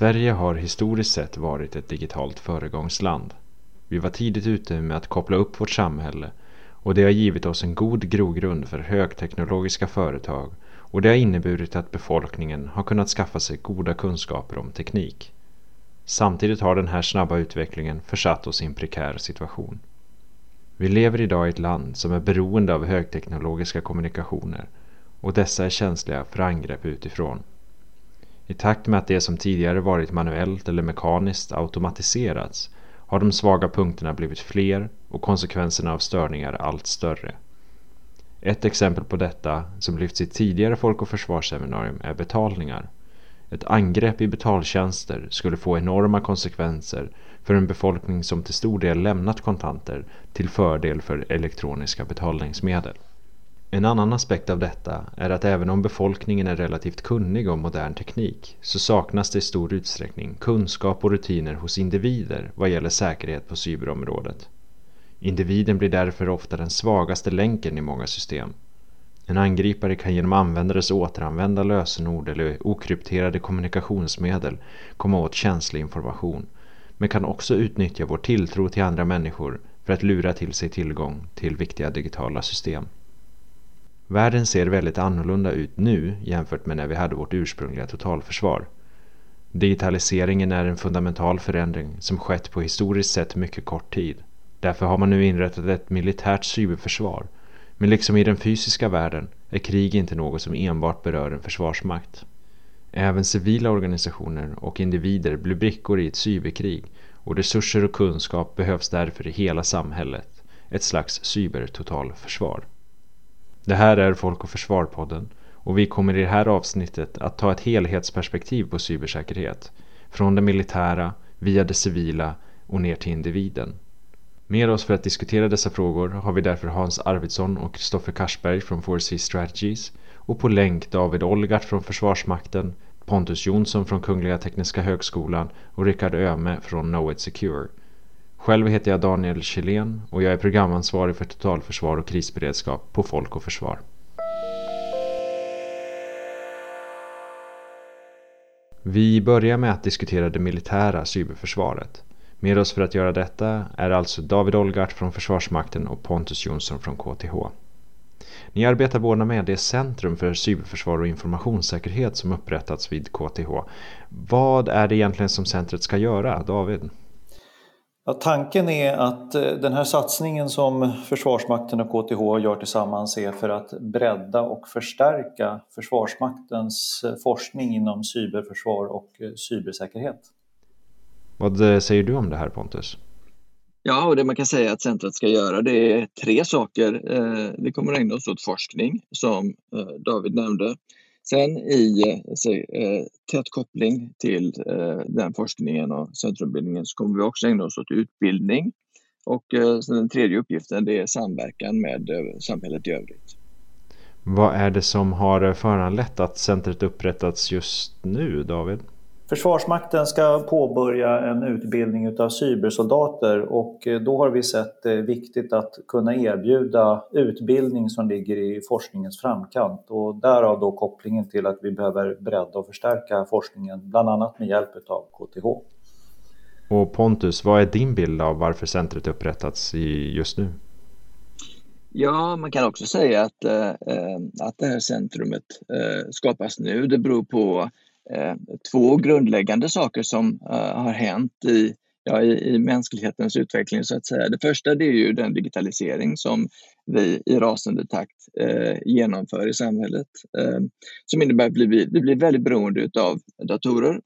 Sverige har historiskt sett varit ett digitalt föregångsland. Vi var tidigt ute med att koppla upp vårt samhälle och det har givit oss en god grogrund för högteknologiska företag och det har inneburit att befolkningen har kunnat skaffa sig goda kunskaper om teknik. Samtidigt har den här snabba utvecklingen försatt oss i en prekär situation. Vi lever idag i ett land som är beroende av högteknologiska kommunikationer och dessa är känsliga för angrepp utifrån. I takt med att det som tidigare varit manuellt eller mekaniskt automatiserats har de svaga punkterna blivit fler och konsekvenserna av störningar allt större. Ett exempel på detta som lyfts i tidigare Folk och Försvarsseminarium är betalningar. Ett angrepp i betaltjänster skulle få enorma konsekvenser för en befolkning som till stor del lämnat kontanter till fördel för elektroniska betalningsmedel. En annan aspekt av detta är att även om befolkningen är relativt kunnig om modern teknik så saknas det i stor utsträckning kunskap och rutiner hos individer vad gäller säkerhet på cyberområdet. Individen blir därför ofta den svagaste länken i många system. En angripare kan genom användares återanvända lösenord eller okrypterade kommunikationsmedel komma åt känslig information men kan också utnyttja vår tilltro till andra människor för att lura till sig tillgång till viktiga digitala system. Världen ser väldigt annorlunda ut nu jämfört med när vi hade vårt ursprungliga totalförsvar. Digitaliseringen är en fundamental förändring som skett på historiskt sett mycket kort tid. Därför har man nu inrättat ett militärt cyberförsvar. Men liksom i den fysiska världen är krig inte något som enbart berör en försvarsmakt. Även civila organisationer och individer blir brickor i ett cyberkrig och resurser och kunskap behövs därför i hela samhället. Ett slags cybertotalförsvar. Det här är Folk och Försvar-podden och vi kommer i det här avsnittet att ta ett helhetsperspektiv på cybersäkerhet. Från det militära, via det civila och ner till individen. Med oss för att diskutera dessa frågor har vi därför Hans Arvidsson och Kristoffer Karsberg från 4C Strategies och på länk David Olgart från Försvarsmakten, Pontus Jonsson från Kungliga Tekniska Högskolan och Rickard Öme från Knowit Secure. Själv heter jag Daniel Kjellén och jag är programansvarig för totalförsvar och krisberedskap på Folk och Försvar. Vi börjar med att diskutera det militära cyberförsvaret. Med oss för att göra detta är alltså David Olgart från Försvarsmakten och Pontus Jonsson från KTH. Ni arbetar båda med det centrum för cyberförsvar och informationssäkerhet som upprättats vid KTH. Vad är det egentligen som centret ska göra, David? Ja, tanken är att eh, den här satsningen som Försvarsmakten och KTH gör tillsammans är för att bredda och förstärka Försvarsmaktens eh, forskning inom cyberförsvar och eh, cybersäkerhet. Vad säger du om det här Pontus? Ja, och det man kan säga att centret ska göra det är tre saker. Vi kommer att ägna oss åt forskning som David nämnde. Sen i eh, eh, tät koppling till eh, den forskningen och centrumbildningen så kommer vi också ägna oss åt utbildning. Och eh, den tredje uppgiften det är samverkan med eh, samhället i övrigt. Vad är det som har eh, föranlett att centret upprättats just nu, David? Försvarsmakten ska påbörja en utbildning utav cybersoldater och eh, då har vi sett det viktigt att kunna erbjuda utbildning som ligger i forskningens framkant och därav då kopplingen till att vi behöver bredda och förstärka forskningen, bland annat med hjälp utav KTH. Och Pontus, vad är din bild av varför centret upprättats just nu? Ja, man kan också säga att, äh, att det här centrumet äh, skapas nu. Det beror på eh, Eh, två grundläggande saker som eh, har hänt i, ja, i, i mänsklighetens utveckling så att säga. Det första det är ju den digitalisering som vi i rasande takt eh, genomför i samhället. Eh, som innebär att vi blir, vi blir väldigt beroende av datorer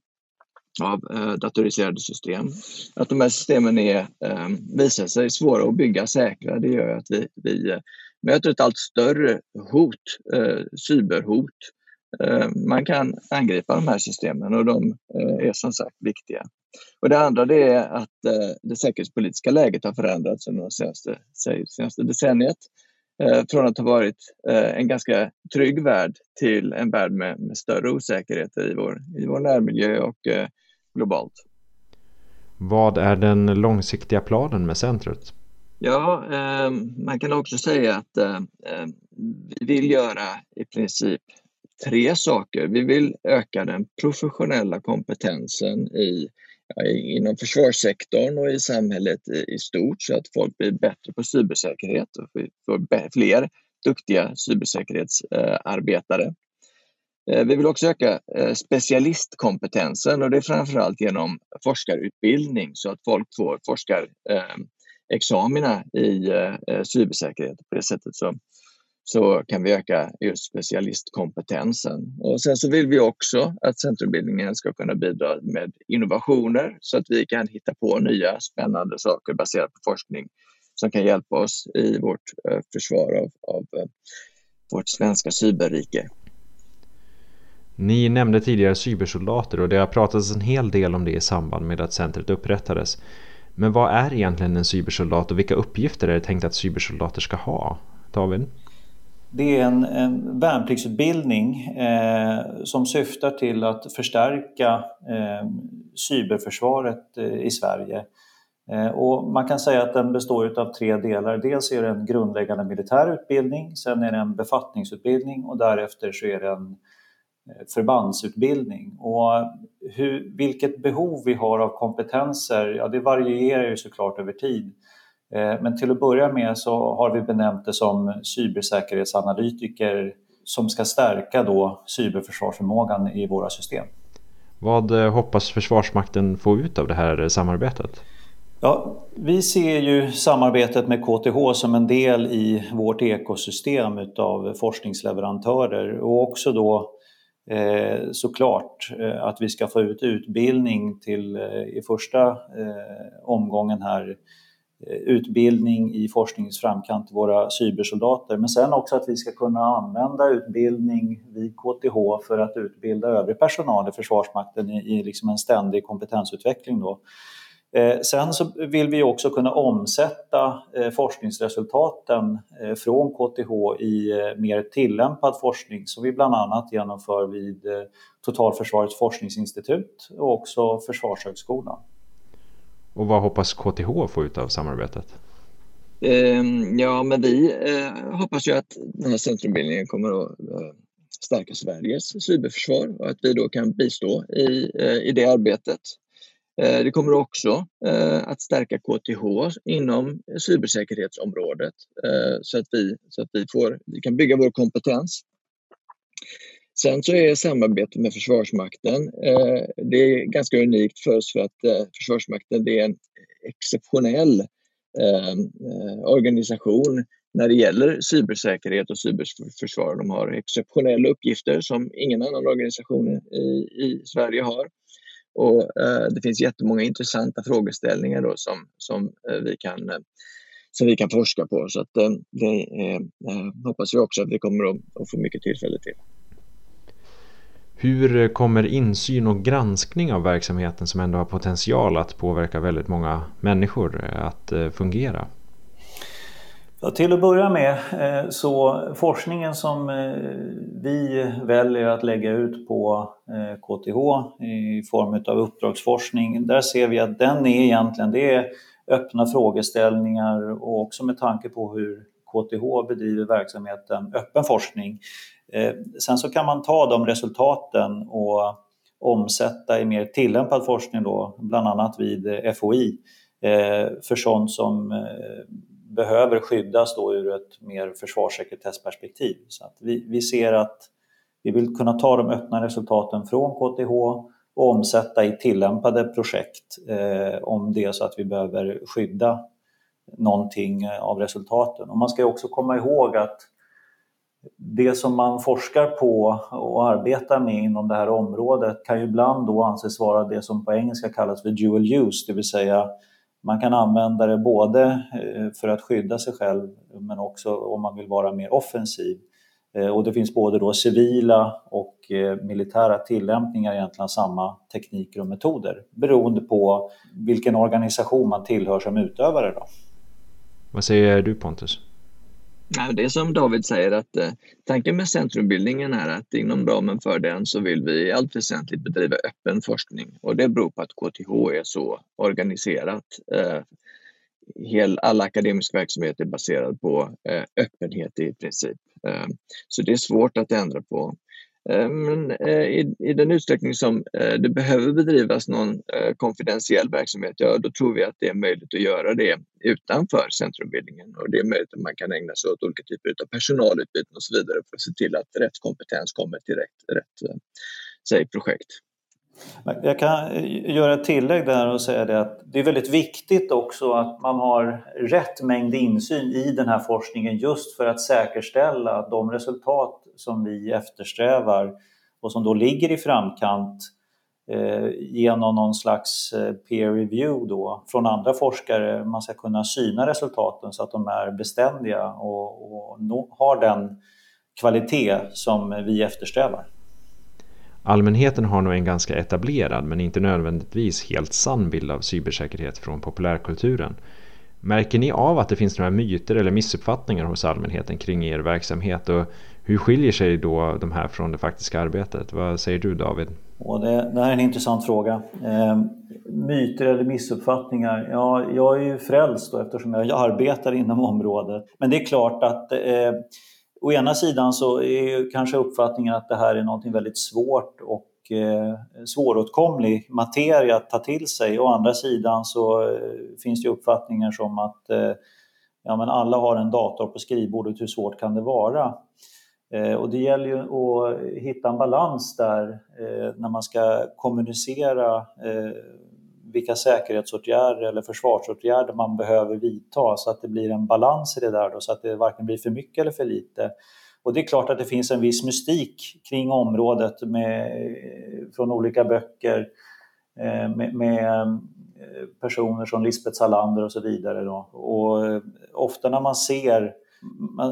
av eh, datoriserade system. Att de här systemen är, eh, visar sig svåra att bygga säkra, det gör att vi, vi eh, möter ett allt större hot, eh, cyberhot. Eh, man kan angripa de här systemen och de eh, är som sagt viktiga. Och det andra det är att eh, det säkerhetspolitiska läget har förändrats under det senaste, senaste decenniet. Från att ha varit en ganska trygg värld till en värld med, med större osäkerhet i vår, i vår närmiljö och globalt. Vad är den långsiktiga planen med centret? Ja, man kan också säga att vi vill göra i princip tre saker. Vi vill öka den professionella kompetensen i, ja, inom försvarssektorn och i samhället i, i, stort så att folk blir bättre på cybersäkerhet och vi får fler duktiga cybersäkerhetsarbetare. Eh, vi vill också öka eh, specialistkompetensen och det är framförallt genom forskarutbildning så att folk får forskarexamina eh, i eh, eh, cybersäkerhet. På det sättet så, så kan vi öka just specialistkompetensen. Och sen så vill vi också att centrumbildningen ska kunna bidra med innovationer så att vi kan hitta på nya spännande saker baserat på forskning som kan hjälpa oss i vårt eh, försvar av, av eh, vårt svenska cyberrike. Ni nämnde tidigare cybersoldater och det har pratats en hel del om det i samband med att centret upprättades. Men vad är egentligen en cybersoldat och vilka uppgifter är det tänkt att cybersoldater ska ha? David? Det är en, en värnpliktsutbildning eh, som syftar till att förstärka eh, cyberförsvaret eh, i Sverige. Eh, och man kan säga att den består av tre delar. Dels är det en grundläggande militär utbildning, sen är det en befattningsutbildning och därefter så är det en Eh, förbandsutbildning. Och eh, hur, vilket behov vi har av kompetenser, ja det varierar ju såklart över tid. Eh, men till att börja med så har vi benämnt det som cybersäkerhetsanalytiker som ska stärka då cyberförsvarsförmågan i våra system. Vad eh, hoppas Försvarsmakten få ut av det här samarbetet? Ja, vi ser ju samarbetet med KTH som en del i vårt ekosystem utav forskningsleverantörer och också då eh, såklart eh, att vi ska få ut utbildning till eh, i första eh, omgången här eh, utbildning i forskningens framkant till våra cybersoldater men sen också att vi ska kunna använda utbildning vid KTH för att utbilda övrig personal i Försvarsmakten i, i liksom en ständig kompetensutveckling. Då. Eh, sen så vill vi också kunna omsätta eh, forskningsresultaten eh, från KTH i eh, mer tillämpad forskning som vi bland annat genomför vid eh, Totalförsvarets forskningsinstitut och också Försvarshögskolan. Och vad hoppas KTH få ut av samarbetet? Ehm, ja, men vi eh, hoppas ju att den här centrumbildningen kommer att eh, stärka Sveriges cyberförsvar och att vi då kan bistå i, eh, i det arbetet. Det kommer också att stärka KTH inom cybersäkerhetsområdet så att vi, så att vi, får, vi kan bygga vår kompetens. Sen så är samarbetet med Försvarsmakten, eh, det är ganska unikt för oss för att eh, Försvarsmakten det är en exceptionell eh, organisation när det gäller cybersäkerhet och cyberförsvar. De har exceptionella uppgifter som ingen annan organisation i, i Sverige har. Och eh, det finns jättemånga intressanta frågeställningar då som, som, eh, vi, kan, eh, som vi kan forska på. Så att, eh, det hoppas vi också att vi kommer att, att få mycket tillfälle till. Hur eh, kommer insyn och granskning av verksamheten som ändå har potential att påverka väldigt många människor eh, att eh, fungera? Ja, till att börja med så forskningen som vi väljer att lägga ut på KTH i form av uppdragsforskning, där ser vi att den är egentligen det är öppna frågeställningar och också med tanke på hur KTH bedriver verksamheten öppen forskning. Eh, sen så kan man ta de resultaten och omsätta i mer tillämpad forskning då, bland annat vid FOI, eh, för sånt som eh, behöver skyddas då ur ett mer försvarssekretessperspektiv. Så att vi, vi ser att vi vill kunna ta de öppna resultaten från KTH och omsätta i tillämpade projekt eh, om det är så att vi behöver skydda någonting eh, av resultaten. Och man ska också komma ihåg att det som man forskar på och arbetar med inom det här området kan ju ibland då anses vara det som på engelska kallas för dual use, det vill säga man kan använda det både eh, för att skydda sig själv men också om man vill vara mer offensiv. Eh, och det finns både då civila och militära tillämpningar, egentligen samma tekniker och metoder beroende på vilken organisation man tillhör som utövare. Då. Vad säger du Pontus? Det är som David säger att eh, tanken med centrumbildningen är att inom ramen för den så vill vi i allt väsentligt bedriva öppen forskning och det beror på att KTH är så organiserat. Eh, hel, all akademisk verksamhet är baserad på eh, öppenhet i princip. Eh, så det är svårt att ändra på. Eh, men eh, i, i den utsträckning som eh, det behöver bedrivas någon konfidentiell verksamhet, ja då tror vi att det är möjligt att göra det utanför centrumbildningen och det är möjligt att man kan ägna sig åt olika typer av personalutbyten och så vidare för att se till att rätt kompetens kommer till rätt, rätt säg, projekt. Jag kan göra ett tillägg där och säga det att det är väldigt viktigt också att man har rätt mängd insyn i den här forskningen just för att säkerställa att de resultat som vi eftersträvar och som då ligger i framkant eh, genom någon slags eh, peer review då från andra forskare. Man ska kunna syna resultaten så att de är beständiga och, och no, har den kvalitet som vi eftersträvar. Allmänheten har nog en ganska etablerad men inte nödvändigtvis helt sann bild av cybersäkerhet från populärkulturen. Märker ni av att det finns några myter eller missuppfattningar hos allmänheten kring er verksamhet och hur skiljer sig då de här från det faktiska arbetet? Vad säger du David? Och det, det här är en intressant fråga. Eh, myter eller missuppfattningar? Ja, jag är ju frälst då, eftersom jag arbetar inom området. Men det är klart att eh, å ena sidan så är kanske uppfattningen att det här är något väldigt svårt och eh, svåråtkomlig materia att ta till sig. Å andra sidan så eh, finns det uppfattningar som att eh, ja, men alla har en dator på skrivbordet, hur svårt kan det vara? Eh, och det gäller ju att hitta en balans där eh, när man ska kommunicera eh, vilka säkerhetsåtgärder eller försvarsåtgärder man behöver vidta så att det blir en balans i det där då, så att det varken blir för mycket eller för lite. Och det är klart att det finns en viss mystik kring området med, från olika böcker med, med personer som Lisbeth Salander och så vidare. Då. Och ofta när man ser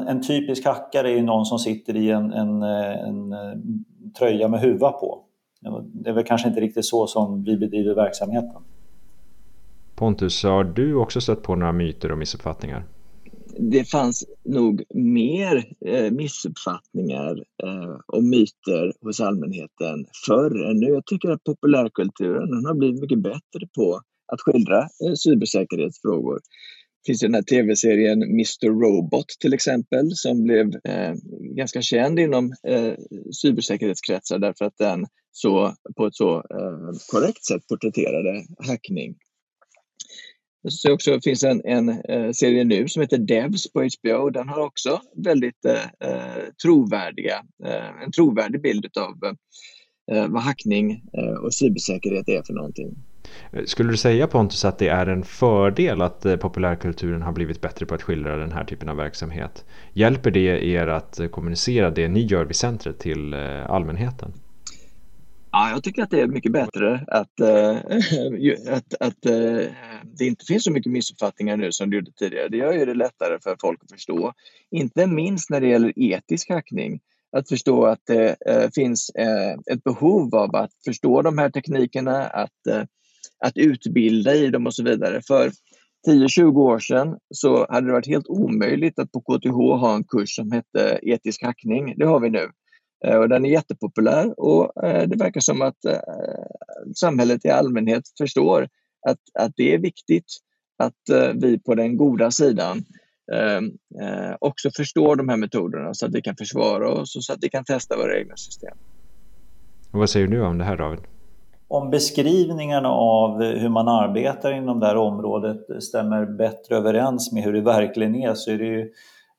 en typisk hackare är någon som sitter i en, en, en, tröja med huva på. Det är väl kanske inte riktigt så som vi bedriver verksamheten. Pontus, har du också stött på några myter och missuppfattningar? Det fanns nog mer eh, missuppfattningar eh, och myter hos allmänheten förr än nu. Jag tycker att populärkulturen har blivit mycket bättre på att skildra eh, cybersäkerhetsfrågor finns den här tv-serien Mr Robot till exempel som blev eh, ganska känd inom eh, cybersäkerhetskretsar därför att den så, på ett så eh, korrekt sätt porträtterade hackning. Så också finns en, en eh, serie nu som heter Devs på HBO. Den har också väldigt eh, eh, trovärdiga, eh, en trovärdig bild av eh, vad hackning eh, och cybersäkerhet är för någonting. Eh, skulle du säga Pontus att det är en fördel att eh, populärkulturen har blivit bättre på att skildra den här typen av verksamhet? Hjälper det er att eh, kommunicera det ni gör vid centret till allmänheten? Ja, jag tycker att det är mycket bättre att, äh, att, att äh, det inte finns så mycket missuppfattningar nu som det gjorde tidigare. Det gör ju det lättare för folk att förstå. Inte minst när det gäller etisk hackning att förstå att det äh, finns ett behov av att förstå de här teknikerna, att att utbilda i dem och så vidare. För 10-20 år sedan så hade det varit helt omöjligt att på KTH ha en kurs som hette etisk hackning. Det har vi nu. Eh, och den är jättepopulär och eh, det verkar som att eh, samhället i allmänhet förstår att, att det är viktigt att vi på den goda sidan ehm, också förstår de här metoderna så att vi kan försvara oss och så att vi kan testa våra egna system. Och vad säger du om det här David? Om beskrivningarna av hur man arbetar inom det här området stämmer bättre överens med hur det verkligen är så är det ju,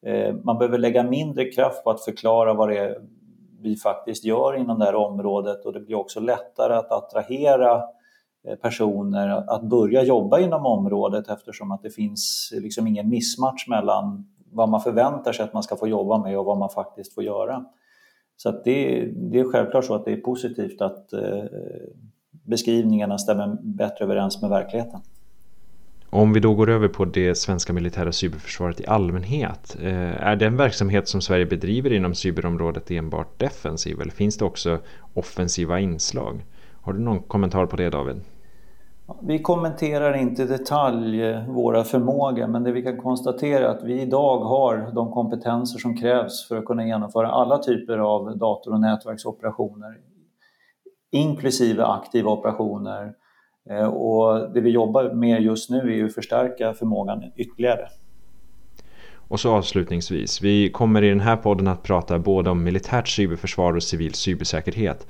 eh, man behöver lägga mindre kraft på att förklara vad det är vi faktiskt gör inom det här området och det blir också lättare att attrahera eh, personer att börja jobba inom området eftersom att det finns liksom ingen missmatch mellan vad man förväntar sig att man ska få jobba med och vad man faktiskt får göra. Så det, det, är självklart så att det är positivt att eh, beskrivningarna stämmer bättre överens med verkligheten. Om vi då går över på det svenska militära cyberförsvaret i allmänhet. Eh, är den verksamhet som Sverige bedriver inom cyberområdet enbart defensiv eller finns det också offensiva inslag? Har du någon kommentar på det David? Vi kommenterar inte i detalj eh, våra förmågor men det vi kan konstatera är att vi idag har de kompetenser som krävs för att kunna genomföra alla typer av dator och nätverksoperationer inklusive aktiva operationer. Eh, och det vi jobbar med just nu är ju att förstärka förmågan ytterligare. Och så avslutningsvis, vi kommer i den här podden att prata både om militärt cyberförsvar och civil cybersäkerhet.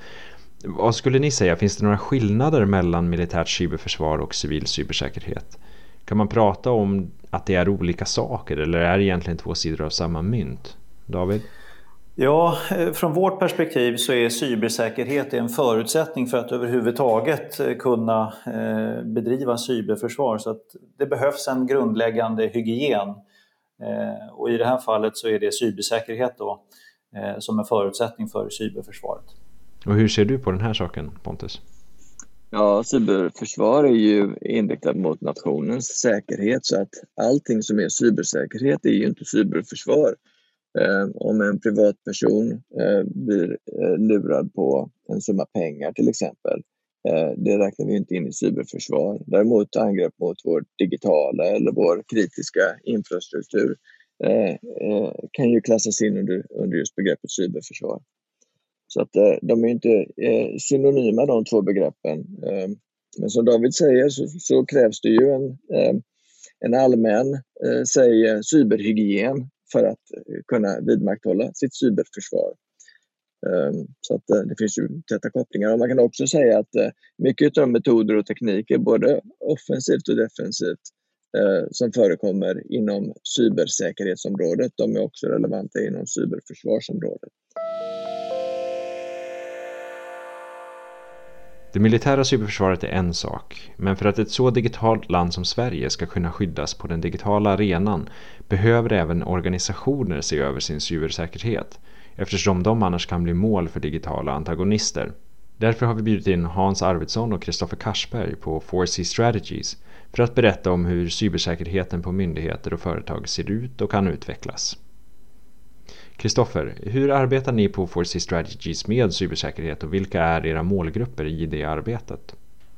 Vad skulle ni säga, finns det några skillnader mellan militärt cyberförsvar och civil cybersäkerhet? Kan man prata om att det är olika saker eller är det egentligen två sidor av samma mynt? David? Ja, eh, från vårt perspektiv så är cybersäkerhet en förutsättning för att överhuvudtaget eh, kunna eh, bedriva cyberförsvar. Så att det behövs en grundläggande hygien. Och i det här fallet så är det cybersäkerhet då som en förutsättning för cyberförsvaret. Och hur ser du på den här saken Pontus? Ja, cyberförsvar är ju inriktat mot nationens säkerhet så att allting som är cybersäkerhet är ju inte cyberförsvar. Eh, om en privatperson eh, blir eh, lurad på en summa pengar till exempel, eh, det räknar vi inte in i cyberförsvar. Däremot angrepp mot vår digitala eller vår kritiska infrastruktur eh, eh, kan ju klassas in under, under just begreppet cyberförsvar. Så att de är inte synonyma de två begreppen. Men som David säger så, så krävs det ju en, en allmän, säg cyberhygien för att eh, kunna vidmakthålla sitt cyberförsvar. Ehm, så att eh, det finns ju täta kopplingar. Och man kan också säga att eh, mycket av metoder och tekniker, både offensivt och defensivt, som förekommer inom cybersäkerhetsområdet, de är också relevanta inom cyberförsvarsområdet. Det militära cyberförsvaret är en sak, men för att ett så digitalt land som Sverige ska kunna skyddas på den digitala arenan behöver även organisationer se över sin cybersäkerhet eftersom de annars kan bli mål för digitala antagonister. Därför har vi bjudit in Hans Arvidsson och Kristoffer Karsberg på 4C Strategies för att berätta om hur cybersäkerheten på myndigheter och företag ser ut och kan utvecklas. Kristoffer, hur arbetar ni på 4C Strategies med cybersäkerhet och vilka är era målgrupper i det arbetet?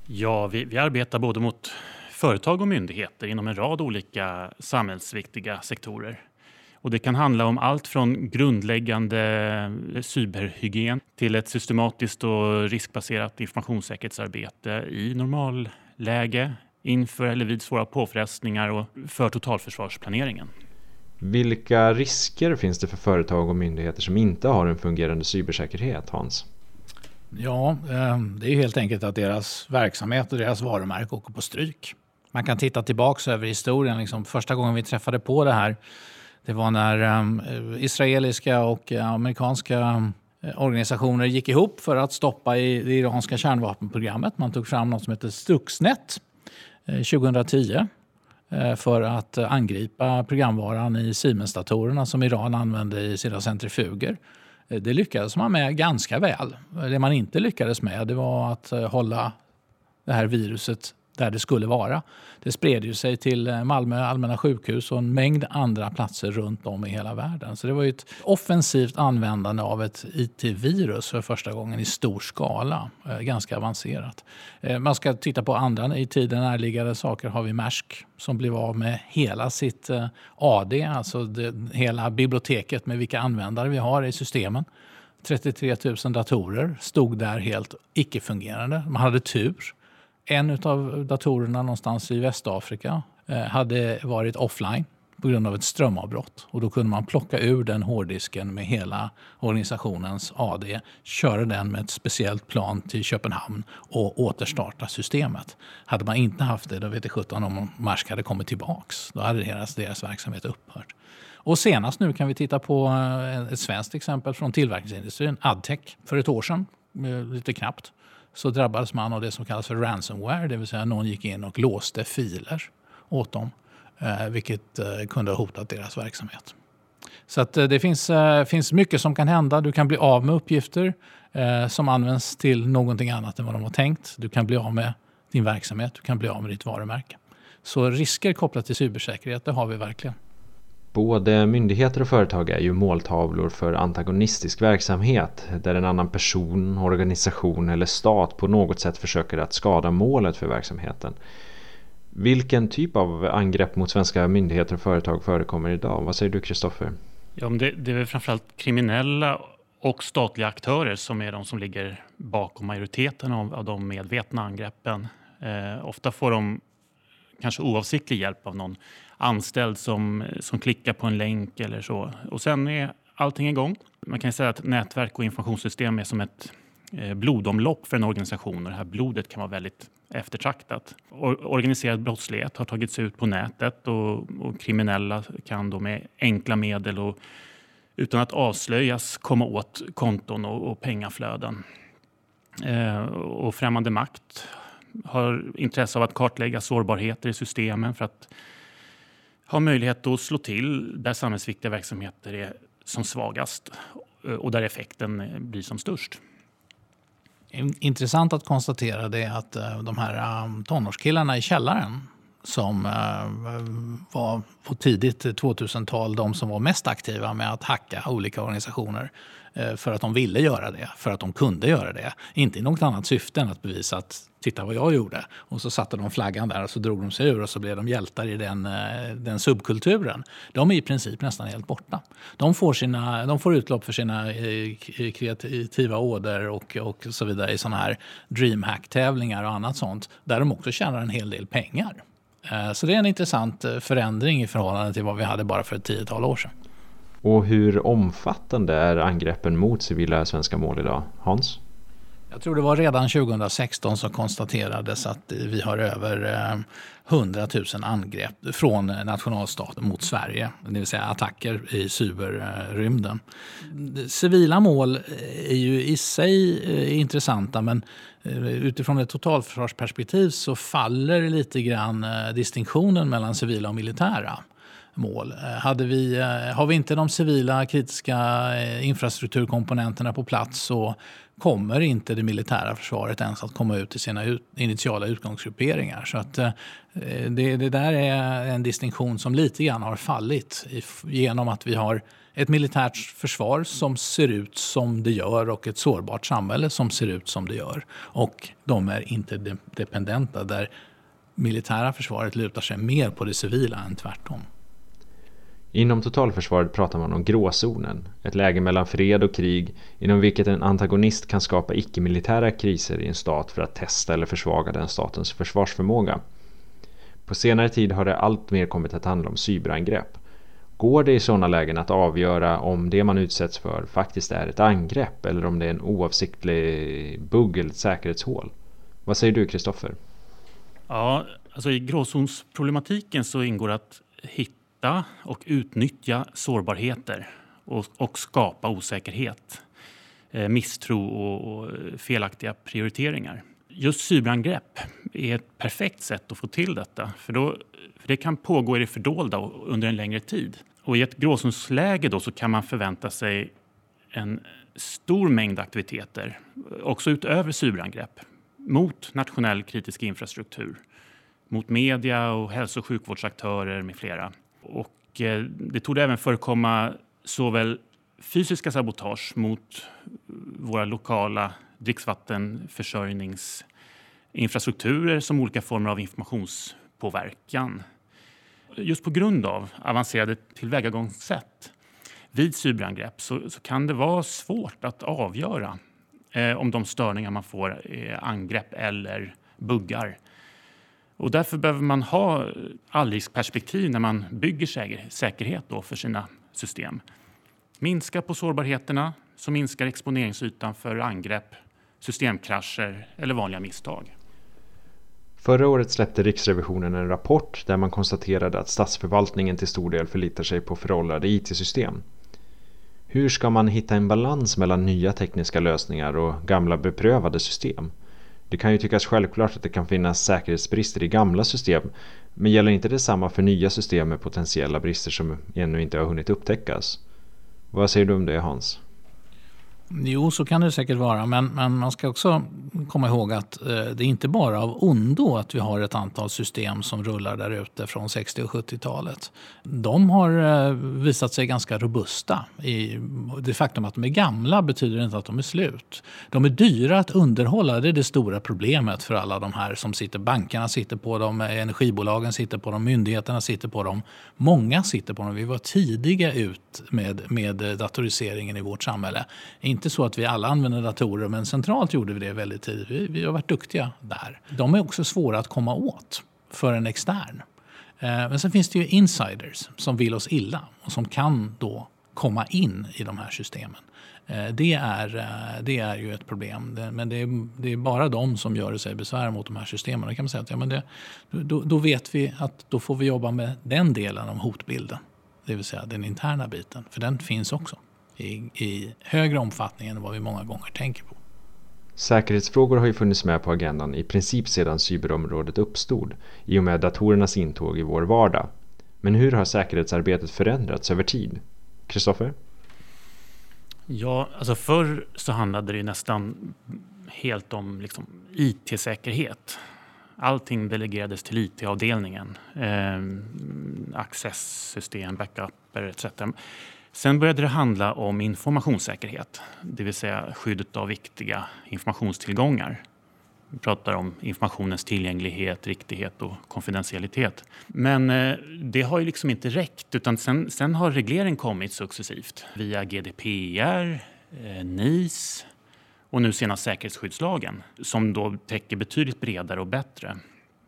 Ja, vi, vi arbetar både mot företag och myndigheter inom en rad olika samhällsviktiga sektorer. Och det kan handla om allt från grundläggande cyberhygien till ett systematiskt och riskbaserat informationssäkerhetsarbete i normalläge inför eller vid svåra påfrestningar och för totalförsvarsplaneringen. Vilka risker finns det för företag och myndigheter som inte har en fungerande cybersäkerhet, Hans? Ja, ehm, det är helt enkelt att deras verksamhet och deras varumärke åker på stryk. Man kan titta tillbaka över historien. Liksom första gången vi träffade på det här, det var när ehm, israeliska och eh, amerikanska eh, organisationer gick ihop för att stoppa i det iranska kärnvapenprogrammet. Man tog fram något som heter Stuxnet eh, 2010 Eh, för att eh, angripa programvaran i Siemens-datorerna som Iran använde i sina centrifuger. Eh, det lyckades man med ganska väl. Det man inte lyckades med det var att hålla det här viruset där det skulle vara. Det spred ju sig till eh, Malmö allmänna sjukhus och en mängd andra platser runt om i hela världen. Så det var ju ett offensivt användande av ett IT-virus för första gången i stor skala. Eh, ganska avancerat. Eh, man ska titta på andra i tiden närliggande saker. har vi Maersk som blev av med hela sitt AD, alltså det, hela biblioteket med vilka användare vi har i systemen. 33 000 datorer stod där helt icke-fungerande. Man hade tur en av datorerna någonstans i Västafrika eh, hade varit offline på grund av ett strömavbrott. Och då kunde man plocka ur den hårddisken med hela organisationens AD, köra den med ett speciellt plan till Köpenhamn och återstarta systemet. Hade man inte haft det, då vet jag sjutton om Marsk hade kommit tillbaks. Då hade deras, deras verksamhet upphört. Och senast nu kan vi titta på eh, ett svenskt exempel från tillverkningsindustrin, Adtech, för ett år sedan, eh, lite knappt, så drabbades man av det som kallas för ransomware, det vill säga någon gick in och låste filer åt dem, eh, vilket eh, kunde ha hotat deras verksamhet. Så att eh, det finns, finns mycket som kan hända. Du kan bli av med uppgifter som används till någonting annat än vad de har tänkt. Du kan bli av med din verksamhet, du kan bli av med ditt varumärke. Så risker kopplat till cybersäkerhet, det har vi verkligen. Både myndigheter och företag är ju måltavlor för antagonistisk verksamhet där en annan person, organisation eller stat på något sätt försöker att skada målet för verksamheten. Vilken typ av angrepp mot svenska myndigheter och företag förekommer idag? Vad säger du Kristoffer? Ja, det, det är väl framförallt kriminella och statliga aktörer som är de som ligger bakom majoriteten av, av de medvetna angreppen. Eh, ofta får de kanske oavsiktlig hjälp av någon anställd som, som klickar på en länk eller så. Och sen är allting igång. Man kan säga att nätverk och informationssystem är som ett eh, blodomlopp för en organisation och det här blodet kan vara väldigt eftertraktat. Organiserad brottslighet har tagits ut på nätet och, och kriminella kan då med enkla medel och utan att avslöjas komma åt konton och, och pengaflöden. Eh, och främmande makt har intresse av att kartlägga sårbarheter i systemen för att har möjlighet att slå till där samhällsviktiga verksamheter är som svagast eh, och där effekten blir som störst. Intressant att konstatera det att eh, de här eh, tonårskillarna i källaren som eh, var på tidigt 2000-tal de som var mest aktiva med att hacka olika organisationer eh, för att de ville göra det, för att de kunde göra det. Inte i något annat syfte än att bevisa att titta vad jag gjorde. Och så satte de flaggan där och så drog de sig ur och så blev de hjältar i den, eh, den subkulturen. De är i princip nästan helt borta. De får, sina, de får utlopp för sina eh, kreativa åder och, och så vidare i sådana här DreamHack-tävlingar och annat sånt där de också tjänar en hel del pengar. Eh, så det är en intressant eh, förändring i förhållande till vad vi hade bara för ett tiotal år sedan. Och hur omfattande är angreppen mot civila svenska mål idag? Hans? Jag tror det var redan 2016 som konstaterades att vi har över 100 000 angrepp från nationalstaten mot Sverige, det vill säga attacker i cyberrymden. Civila mål är ju i sig eh, intressanta men eh, utifrån ett totalförsvarsperspektiv så faller lite grann eh, distinktionen mellan civila och militära mål. Hade vi, har vi inte de civila kritiska infrastrukturkomponenterna på plats så kommer inte det militära försvaret ens att komma ut i sina ut, initiala utgångsgrupperingar. Så att, eh, det, det, där är en distinktion som lite grann har fallit i, genom att vi har ett militärt försvar som ser ut som det gör och ett sårbart samhälle som ser ut som det gör. Och de är inte dependenta där militära försvaret lutar sig mer på det civila än tvärtom. Inom totalförsvaret pratar man om gråzonen, ett läge mellan fred och krig inom vilket en antagonist kan skapa icke-militära kriser i en stat för att testa eller försvaga den statens försvarsförmåga. På senare tid har det alltmer kommit att handla om cyberangrepp. Går det i sådana lägen att avgöra om det man utsätts för faktiskt är ett angrepp eller om det är en oavsiktlig bugg eller ett säkerhetshål? Vad säger du Kristoffer? Ja, alltså i gråzonsproblematiken så ingår att hitta hitta och utnyttja sårbarheter och, och skapa osäkerhet, eh, misstro och, och, felaktiga prioriteringar. Just cyberangrepp är ett perfekt sätt att få till detta. För, då, för Det kan pågå i det fördolda under en längre tid. Och I ett gråzonsläge då så kan man förvänta sig en stor mängd aktiviteter, också utöver cyberangrepp, mot nationell kritisk infrastruktur, mot media och hälso och sjukvårdsaktörer med flera. Och eh, det tog även förekomma såväl fysiska sabotage mot eh, våra lokala dricksvattenförsörjningsinfrastrukturer som olika former av informationspåverkan. Just på grund av avancerade tillvägagångssätt vid cyberangrepp så, så kan det vara svårt att avgöra eh, om de störningar man får är angrepp eller buggar. Och därför behöver man ha allriskperspektiv när man bygger säkerhet då för sina system. Minska på sårbarheterna så minskar exponeringsytan för angrepp, systemkrascher eller vanliga misstag. Förra året släppte Riksrevisionen en rapport där man konstaterade att statsförvaltningen till stor del förlitar sig på föråldrade IT-system. Hur ska man hitta en balans mellan nya tekniska lösningar och gamla beprövade system? Det kan ju tyckas självklart att det kan finnas säkerhetsbrister i gamla system men gäller inte detsamma för nya system med potentiella brister som ännu inte har hunnit upptäckas? Vad säger du om det Hans? Jo, så kan det säkert vara. Men, men man ska också komma ihåg att eh, det är inte bara av ondo att vi har ett antal system som rullar där ute från 60 och 70-talet. De har eh, visat sig ganska robusta. I, det faktum att de är gamla betyder inte att de är slut. De är dyra att underhålla. Det är det stora problemet för alla de här som sitter. Bankerna sitter på dem, eh, energibolagen sitter på dem, myndigheterna sitter på dem. Många sitter på dem. Vi var tidiga ut med, med datoriseringen i vårt samhälle inte så att vi alla använder datorer, men centralt gjorde vi det väldigt tidigt. Vi, vi har varit duktiga där. De är också svåra att komma åt för en extern. Eh, men sen finns det ju insiders som vill oss illa och som kan då komma in i de här systemen. Eh, det är, eh, det är ju ett problem. Men det är, det är bara de som gör sig besvär mot de här systemen. Då kan man säga att ja, men det, då, då vet vi att då får vi jobba med den delen av hotbilden. Det vill säga den interna biten, för den finns också i, i högre omfattning än vad vi många gånger tänker på. Säkerhetsfrågor har ju funnits med på agendan i princip sedan cyberområdet uppstod i och med datorernas intåg i vår vardag. Men hur har säkerhetsarbetet förändrats över tid? Kristoffer? Ja, alltså förr så handlade det nästan helt om liksom IT-säkerhet. Allting delegerades till IT-avdelningen. Eh, accesssystem, backuper etc. Sen började det handla om informationssäkerhet, det vill säga skyddet av viktiga informationstillgångar. Vi pratar om informationens tillgänglighet, riktighet och konfidentialitet. Men eh, det har ju liksom inte räckt utan sen, sen har reglering kommit successivt via GDPR, eh, NIS och nu senast säkerhetsskyddslagen som då täcker betydligt bredare och bättre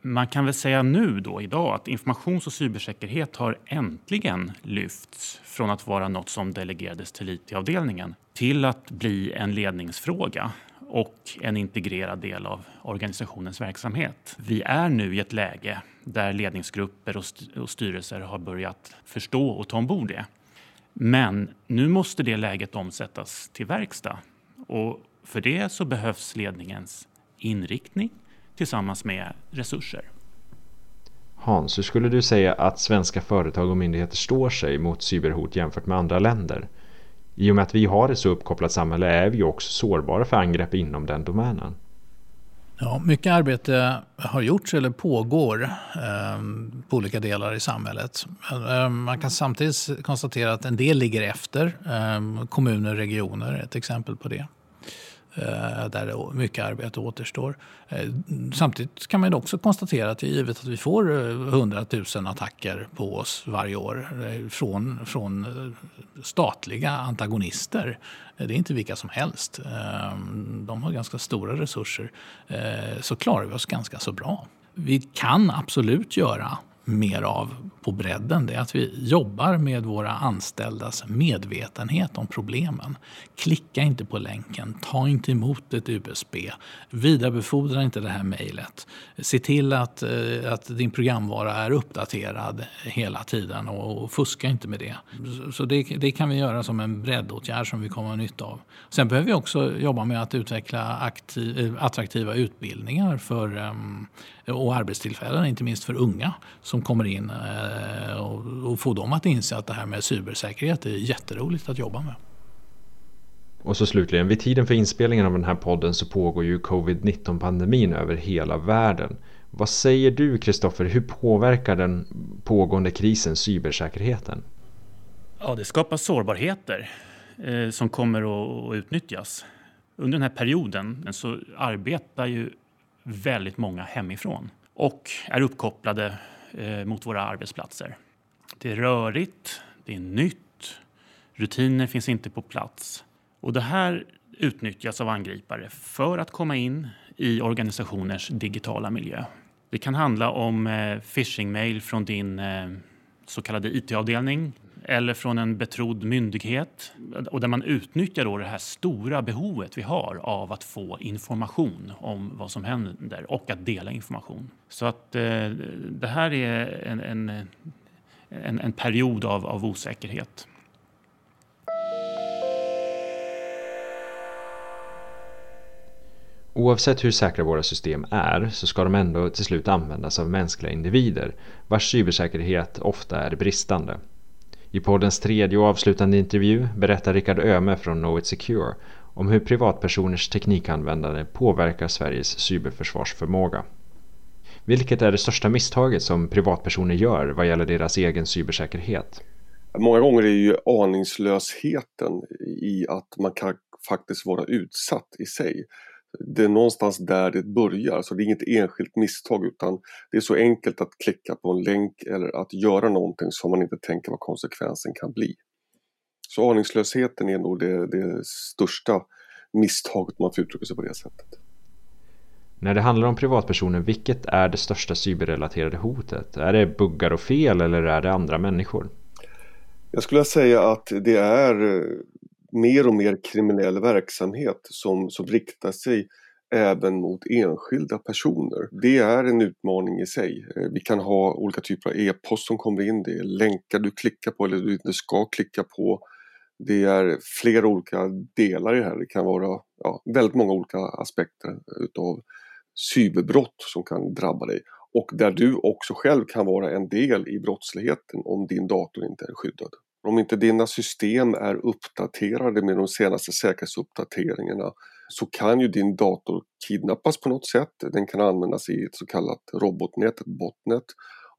man kan väl säga nu då idag att informations och cybersäkerhet har äntligen lyfts från att vara något som delegerades till IT-avdelningen till att bli en ledningsfråga och en integrerad del av organisationens verksamhet. Vi är nu i ett läge där ledningsgrupper och styrelser har börjat förstå och ta ombord det. Men nu måste det läget omsättas till verkstad och för det så behövs ledningens inriktning, tillsammans med resurser. Hans, hur skulle du säga att svenska företag och myndigheter står sig mot cyberhot jämfört med andra länder? I och med att vi har ett så uppkopplat samhälle är vi också sårbara för angrepp inom den domänen. Ja, mycket arbete har gjorts eller pågår eh, på olika delar i samhället. Eh, man kan samtidigt konstatera att en del ligger efter. Eh, kommuner och regioner är ett exempel på det. Eh, där mycket arbete återstår. Eh, samtidigt kan man också konstatera att givet att vi får eh, 100 000 attacker på oss varje år från, från statliga antagonister. Det är inte vilka som helst. De har ganska stora resurser. Så klarar vi oss ganska så bra. Vi kan absolut göra mer av på bredden det är att vi jobbar med våra anställdas medvetenhet om problemen. Klicka inte på länken, ta inte emot ett USB, vidarebefordra inte det här mejlet. Se till att, eh, att din programvara är uppdaterad hela tiden och fuska inte med det. Så det, det kan vi göra som en breddåtgärd som vi kommer att ha nytta av. Sen behöver vi också jobba med att utveckla aktiv, eh, attraktiva utbildningar för, um, och arbetstillfällen, inte minst för unga som kommer in eh, och, och få dem att inse att det här med cybersäkerhet är jätteroligt att jobba med. Och så slutligen, vid tiden för inspelningen av den här podden så pågår ju covid-19 pandemin över hela världen. Vad säger du Kristoffer, hur påverkar den pågående krisen cybersäkerheten? Ja, det skapar sårbarheter eh, som kommer att utnyttjas. Under den här perioden så arbetar ju väldigt många hemifrån och är uppkopplade eh, mot våra arbetsplatser. Det är rörigt, det är nytt, rutiner finns inte på plats. Och det här utnyttjas av angripare för att komma in i organisationers digitala miljö. Det kan handla om eh, phishing-mail från din eh, så kallade IT-avdelning eller från en betrodd myndighet och där man utnyttjar då det här stora behovet vi har av att få information om vad som händer och att dela information. Så att eh, det här är en, en, en, en period av, av osäkerhet. Oavsett hur säkra våra system är så ska de ändå till slut användas av mänskliga individer vars cybersäkerhet ofta är bristande. I poddens tredje och avslutande intervju berättar Rickard Öme från Know It Secure om hur privatpersoners teknikanvändande påverkar Sveriges cyberförsvarsförmåga. Vilket är det största misstaget som privatpersoner gör vad gäller deras egen cybersäkerhet? Många gånger är ju aningslösheten i att man kan faktiskt vara utsatt i sig det är någonstans där det börjar, så det är inget enskilt misstag utan det är så enkelt att klicka på en länk eller att göra någonting som man inte tänker vad konsekvensen kan bli. Så aningslösheten är nog det, det största misstaget man får uttrycka sig på det sättet. När det handlar om privatpersoner, vilket är det största cyberrelaterade hotet? Är det buggar och fel eller är det andra människor? Jag skulle säga att det är mer och mer kriminell verksamhet som, som riktar sig även mot enskilda personer. Det är en utmaning i sig. Eh, vi kan ha olika typer av e-post som kommer in, det är länkar du klickar på eller du inte ska klicka på. Det är flera olika delar i det här. Det kan vara ja, väldigt många olika aspekter utav cyberbrott som kan drabba dig och där du också själv kan vara en del i brottsligheten om din dator inte är skyddad. Om inte dina system är uppdaterade med de senaste säkerhetsuppdateringarna så kan ju din dator kidnappas på något sätt. Den kan användas i ett så kallat robotnät, ett botnet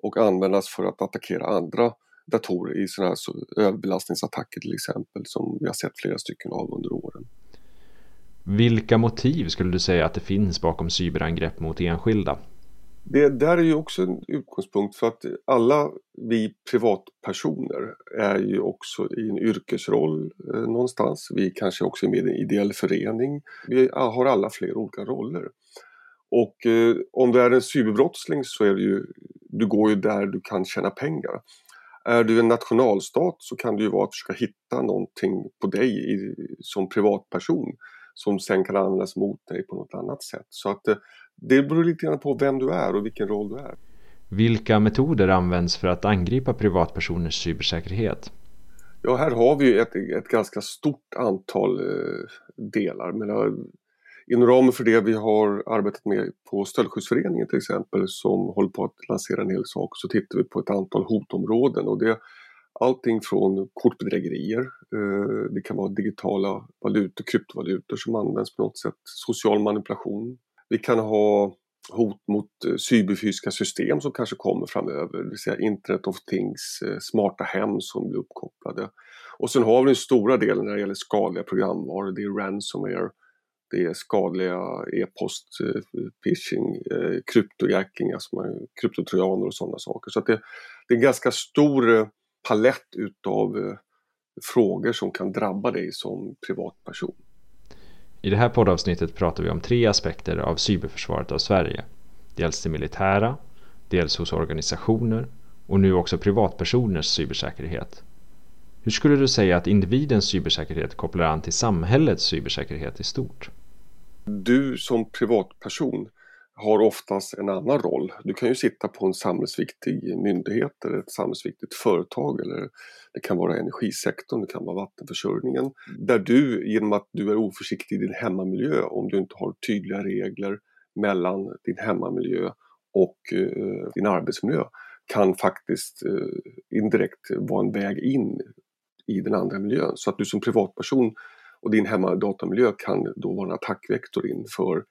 och användas för att attackera andra datorer i sådana här överbelastningsattacker till exempel som vi har sett flera stycken av under åren. Vilka motiv skulle du säga att det finns bakom cyberangrepp mot enskilda? Det där är ju också en utgångspunkt för att alla vi privatpersoner är ju också i en yrkesroll eh, någonstans. Vi kanske också är med i en ideell förening. Vi har alla flera olika roller. Och eh, om du är en cyberbrottsling så är det ju, du går ju där du kan tjäna pengar. Är du en nationalstat så kan det ju vara att försöka hitta någonting på dig i, som privatperson som sen kan användas mot dig på något annat sätt. Så att eh, det beror lite grann på vem du är och vilken roll du är. Vilka metoder används för att angripa privatpersoners cybersäkerhet? Ja, här har vi ett, ett ganska stort antal eh, delar. Men, uh, inom ramen för det vi har arbetat med på Stöldskyddsföreningen till exempel som håller på att lansera en hel sak så tittar vi på ett antal hotområden och det allting från kortbedrägerier, eh, det kan vara digitala valutor, kryptovalutor som används på något sätt, social manipulation, vi kan ha hot mot eh, cyberfysiska system som kanske kommer framöver, det vill säga Internet of Things, eh, smarta hem som blir uppkopplade. Och sen har vi den stora delen när det gäller skadliga programvaror, det är ransomware, det är skadliga e-post, eh, phishing, kryptojacking, alltså kryptotrojaner och sådana saker. Så det, det är en ganska stor palett utav frågor som kan drabba dig som privatperson. I det här poddavsnittet pratar vi om tre aspekter av cyberförsvaret av Sverige. Dels det militära, dels hos organisationer och nu också privatpersoners cybersäkerhet. Hur skulle du säga att individens cybersäkerhet kopplar an till samhällets cybersäkerhet i stort? Du som privatperson har oftast en annan roll. Du kan ju sitta på en samhällsviktig myndighet eller ett samhällsviktigt företag eller det kan vara energisektorn, det kan vara vattenförsörjningen. Där du genom att du är oförsiktig i din hemmamiljö, om du inte har tydliga regler mellan din hemmamiljö och eh, din arbetsmiljö kan faktiskt eh, indirekt vara en väg in i den andra miljön. Så att du som privatperson och din hemmadatamiljö kan då vara en attackvektor in för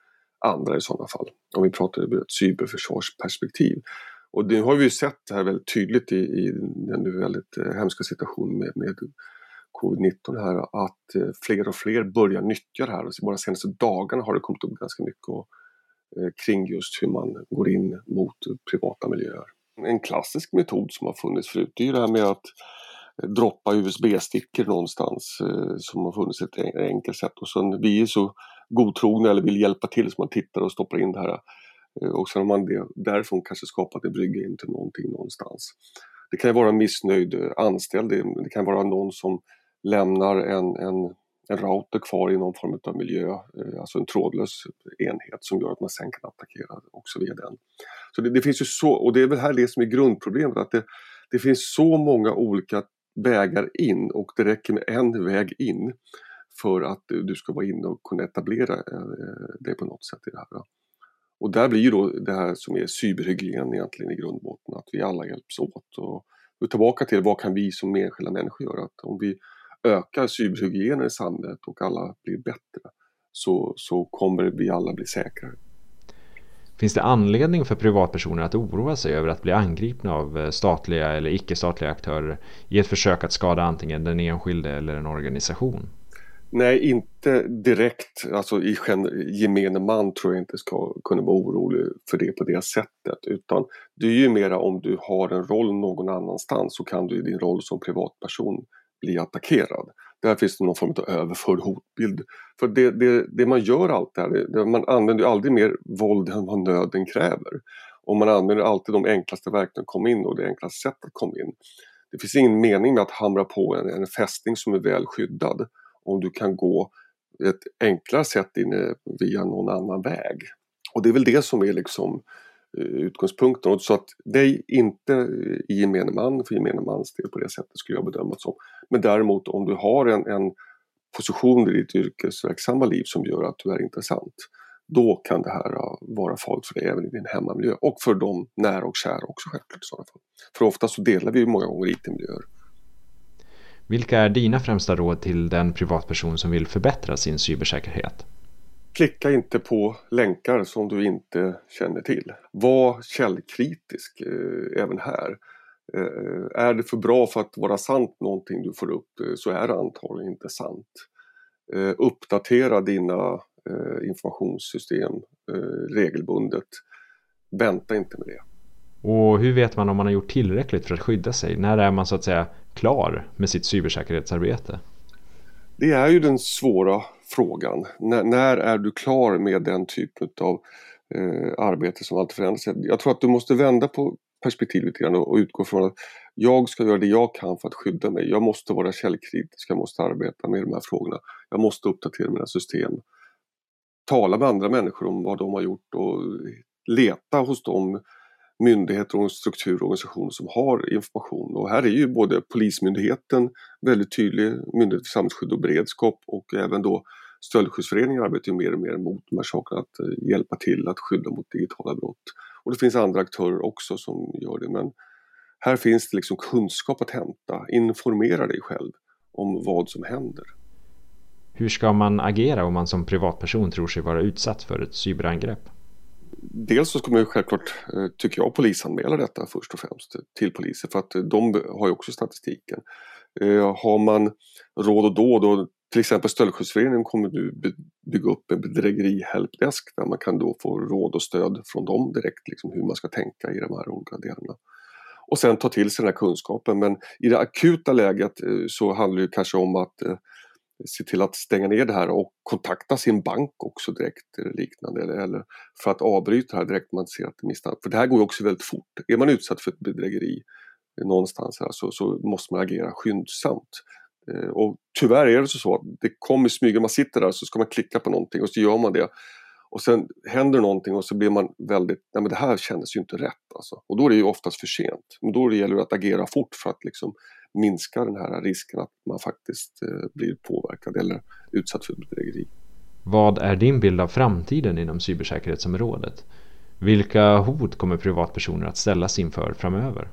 andra i sådana fall. Om vi pratar ur ett cyberförsvarsperspektiv. Och det har vi ju sett här väldigt tydligt i, i den nu väldigt eh, hemska situationen med, med covid-19 här att eh, fler och fler börjar nyttja det här. Och bara de senaste dagarna har det kommit upp ganska mycket och, eh, kring just hur man går in mot privata miljöer. En klassisk metod som har funnits förut är ju det här med att eh, droppa USB-stickor någonstans eh, som har funnits ett enkelt sätt. Och sen vi är så godtrogna eller vill hjälpa till så man tittar och stoppar in det här. Eh, och sen har man det, därifrån kanske skapat en brygga in till någonting någonstans. Det kan vara en missnöjd eh, anställd, det kan vara någon som lämnar en, en, en router kvar i någon form av miljö, eh, alltså en trådlös enhet som gör att man sen kan attackera också via den. Så det, det finns ju så, och det är väl här det som är grundproblemet, att det, det finns så många olika vägar in och det räcker med en väg in för att du ska vara inne och kunna etablera eh, dig på något sätt i det här. Och där blir ju då det här som är cyberhygien egentligen i grundbotten, att vi alla hjälps åt. Och, och tillbaka till vad kan vi som enskilda människor göra? Att om vi ökar cyberhygienen i samhället och alla blir bättre så, så kommer vi alla bli säkrare. Finns det anledning för privatpersoner att oroa sig över att bli angripna av eh, statliga eller icke-statliga aktörer i ett försök att skada antingen den enskilde eller en organisation? Nej, inte direkt. Alltså i gemene man tror jag inte ska kunna vara orolig för det på det sättet. Utan det är ju mera om du har en roll någon annanstans så kan du i din roll som privatperson bli attackerad. Där finns det någon form av överförd hotbild. För det, det, det man gör allt det här, det, man använder ju aldrig mer våld än vad nöden kräver. Och man använder alltid de enklaste verktygen att komma in och det enklaste sättet att komma in. Det finns ingen mening med att hamra på en, en fästning som är väl skyddad om du kan gå ett enklare sätt in eh, via någon annan väg. Och det är väl det som är liksom eh, utgångspunkten. utgångspunkten. Så att det är inte i gemene man för gemene mans del på det sättet skulle jag bedöma det som. Men däremot om du har en, en position i ditt yrkesverksamma liv som gör att du är intressant. Då kan det här eh, vara farligt för dig även i din hemmamiljö och för de nära och kära också självklart i sådana fall. För ofta så delar vi ju många gånger IT-miljöer. Vilka är dina främsta råd till den privatperson som vill förbättra sin cybersäkerhet? Klicka inte på länkar som du inte känner till. Var källkritisk eh, även här. Eh, är det för bra för att vara sant någonting du får upp eh, så är det antagligen inte sant. Eh, uppdatera dina eh, informationssystem eh, regelbundet. Vänta inte med det. Och hur vet man om man har gjort tillräckligt för att skydda sig? När är man så att säga klar med sitt cybersäkerhetsarbete? Det är ju den svåra frågan. N när är du klar med den typen av eh, arbete som alltid förändras? Jag tror att du måste vända på perspektivet lite grann och utgå från att jag ska göra det jag kan för att skydda mig. Jag måste vara källkritisk, jag måste arbeta med de här frågorna. Jag måste uppdatera mina system. Tala med andra människor om vad de har gjort och leta hos dem myndigheter och strukturer och organisationer som har information. Och här är ju både Polismyndigheten väldigt tydlig, Myndigheten för samhällsskydd och beredskap och även då Stöldskyddsföreningen arbetar ju mer och mer mot de här sakerna, att eh, hjälpa till att skydda mot digitala brott. Och det finns andra aktörer också som gör det men här finns det liksom kunskap att hämta. Informera dig själv om vad som händer. Hur ska man agera om man som privatperson tror sig vara utsatt för ett cyberangrepp? Dels så ska man ju självklart, eh, tycker jag, polisanmäla detta först och främst till polisen för att eh, de har ju också statistiken. Eh, har man råd och då, då till exempel Stöldskyddsföreningen kommer nu bygga upp en bedrägeri helpdesk där man kan då få råd och stöd från dem direkt, liksom hur man ska tänka i de här olika delarna. Och sen ta till sig den här kunskapen men i det akuta läget så handlar det kanske om att se till att stänga ner det här och kontakta sin bank också direkt eller liknande eller, för att avbryta det här direkt man ser att det misstänks. För det här går ju också väldigt fort. Är man utsatt för ett bedrägeri någonstans här så, så måste man agera skyndsamt. Eh, och tyvärr är det så att det kommer smyga, man sitter där så ska man klicka på någonting och så gör man det. Och sen händer någonting och så blir man väldigt, nej men det här kändes ju inte rätt alltså. Och då är det ju oftast för sent. Men då gäller det att agera fort för att liksom minska den här risken att man faktiskt eh, blir påverkad eller utsatt för bedrägeri. Vad är din bild av framtiden inom cybersäkerhetsområdet? Vilka hot kommer privatpersoner att ställas inför framöver?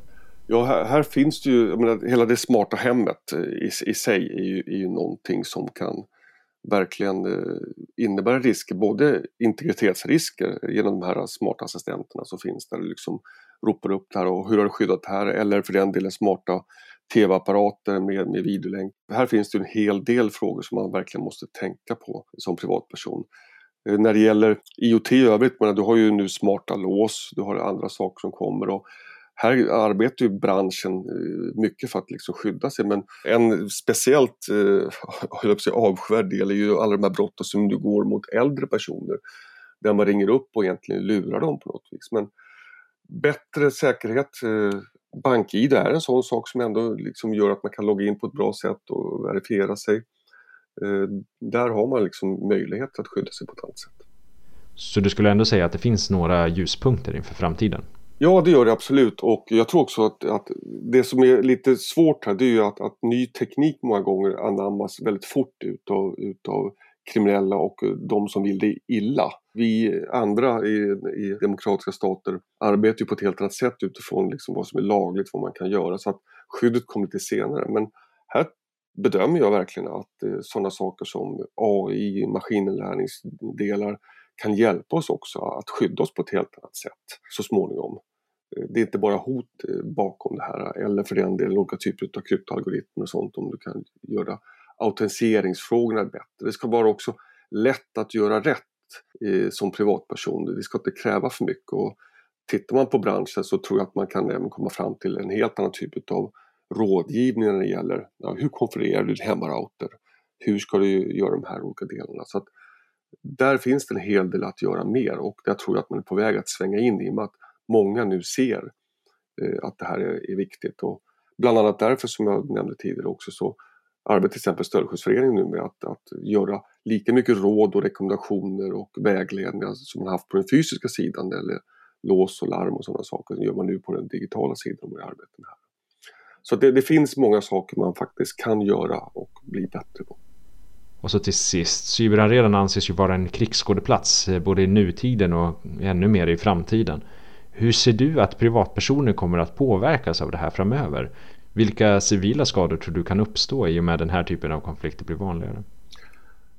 Ja, här, här finns det ju, jag menar, hela det smarta hemmet eh, i, i sig är ju, är ju någonting som kan verkligen eh, innebära risker, både integritetsrisker genom de här smarta assistenterna som finns där du liksom ropar upp det här och hur har du skyddat det här eller för den delen smarta tv-apparater med, med videolänk. Här finns det en hel del frågor som man verkligen måste tänka på som privatperson. Eh, när det gäller IoT i övrigt, men du har ju nu smarta lås, du har andra saker som kommer och här arbetar ju branschen eh, mycket för att liksom skydda sig men en speciellt eh, avskyvärd del är ju alla de här brotten som nu går mot äldre personer där man ringer upp och egentligen lurar dem på något vis. Men bättre säkerhet, eh, BankID är en sån sak som ändå liksom gör att man kan logga in på ett bra sätt och verifiera sig. Eh, där har man liksom möjlighet att skydda sig på ett annat sätt. Så du skulle ändå säga att det finns några ljuspunkter inför framtiden? Ja, det gör det absolut och jag tror också att, att det som är lite svårt här det är ju att, att ny teknik många gånger anammas väldigt fort utav, utav kriminella och de som vill det illa. Vi andra i, i demokratiska stater arbetar ju på ett helt annat sätt utifrån liksom vad som är lagligt, vad man kan göra så att skyddet kommer lite senare. Men här bedömer jag verkligen att eh, sådana saker som AI, maskininlärningsdelar kan hjälpa oss också att skydda oss på ett helt annat sätt så småningom. Eh, det är inte bara hot eh, bakom det här eller för den delen olika typer av kryptoalgoritmer och sånt om du kan göra autentiseringsfrågorna bättre. Det ska vara också lätt att göra rätt eh, som privatperson. Det ska inte kräva för mycket. Och tittar man på branschen så tror jag att man kan även komma fram till en helt annan typ av rådgivning när det gäller ja, hur konfigurerar du din hemmarouter? Hur ska du göra de här olika delarna? Så att där finns det en hel del att göra mer och där tror jag att man är på väg att svänga in i och med att många nu ser eh, att det här är, är, viktigt. Och bland annat därför som jag nämnde tidigare också så arbetar till exempel Stöldskyddsföreningen nu med att, att göra lika mycket råd och rekommendationer och vägledningar som man haft på den fysiska sidan eller lås och larm och sådana saker. Det gör man nu på den digitala sidan och arbetar med. Här. Så det, det, finns många saker man faktiskt kan göra och bli bättre på. Och så till sist, cyberarenan anses ju vara en krigsskådeplats eh, både i nutiden och ännu mer i framtiden. Hur ser du att privatpersoner kommer att påverkas av det här framöver? Vilka civila skador tror du kan uppstå i och med den här typen av konflikter blir vanligare?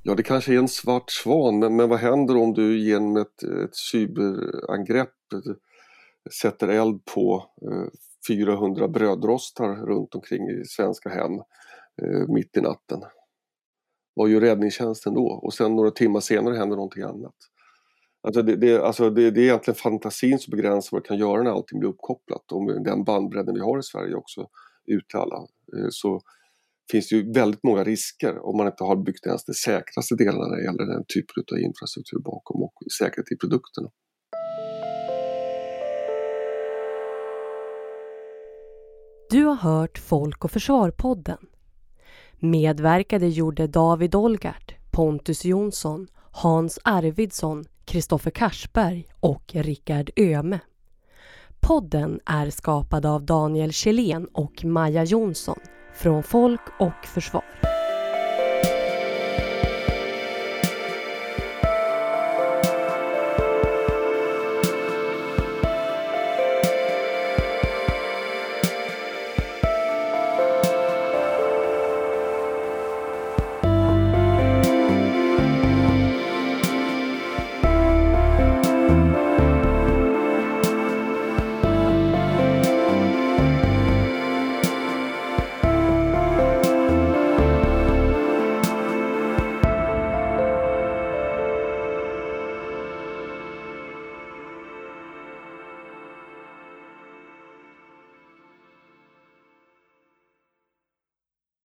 Ja, det kanske är en svart svan, men, men vad händer om du genom ett, ett cyberangrepp sätter eld på eh, 400 brödrostar runt omkring i svenska hem eh, mitt i natten? Vad gör räddningstjänsten då? Och sen några timmar senare händer någonting annat. Alltså det, det, alltså det, det är egentligen fantasin som begränsar vad man kan göra när allting blir uppkopplat och med den bandbredden vi har i Sverige också uttala alla så finns det ju väldigt många risker om man inte har byggt ens de säkraste delarna när det gäller den typen av infrastruktur bakom och säkerhet i produkterna. Du har hört Folk och Försvar-podden. Medverkade gjorde David Olgart, Pontus Jonsson, Hans Arvidsson, Kristoffer Karsberg och Rickard Öme. Podden är skapad av Daniel Kjellén och Maja Jonsson från Folk och Försvar.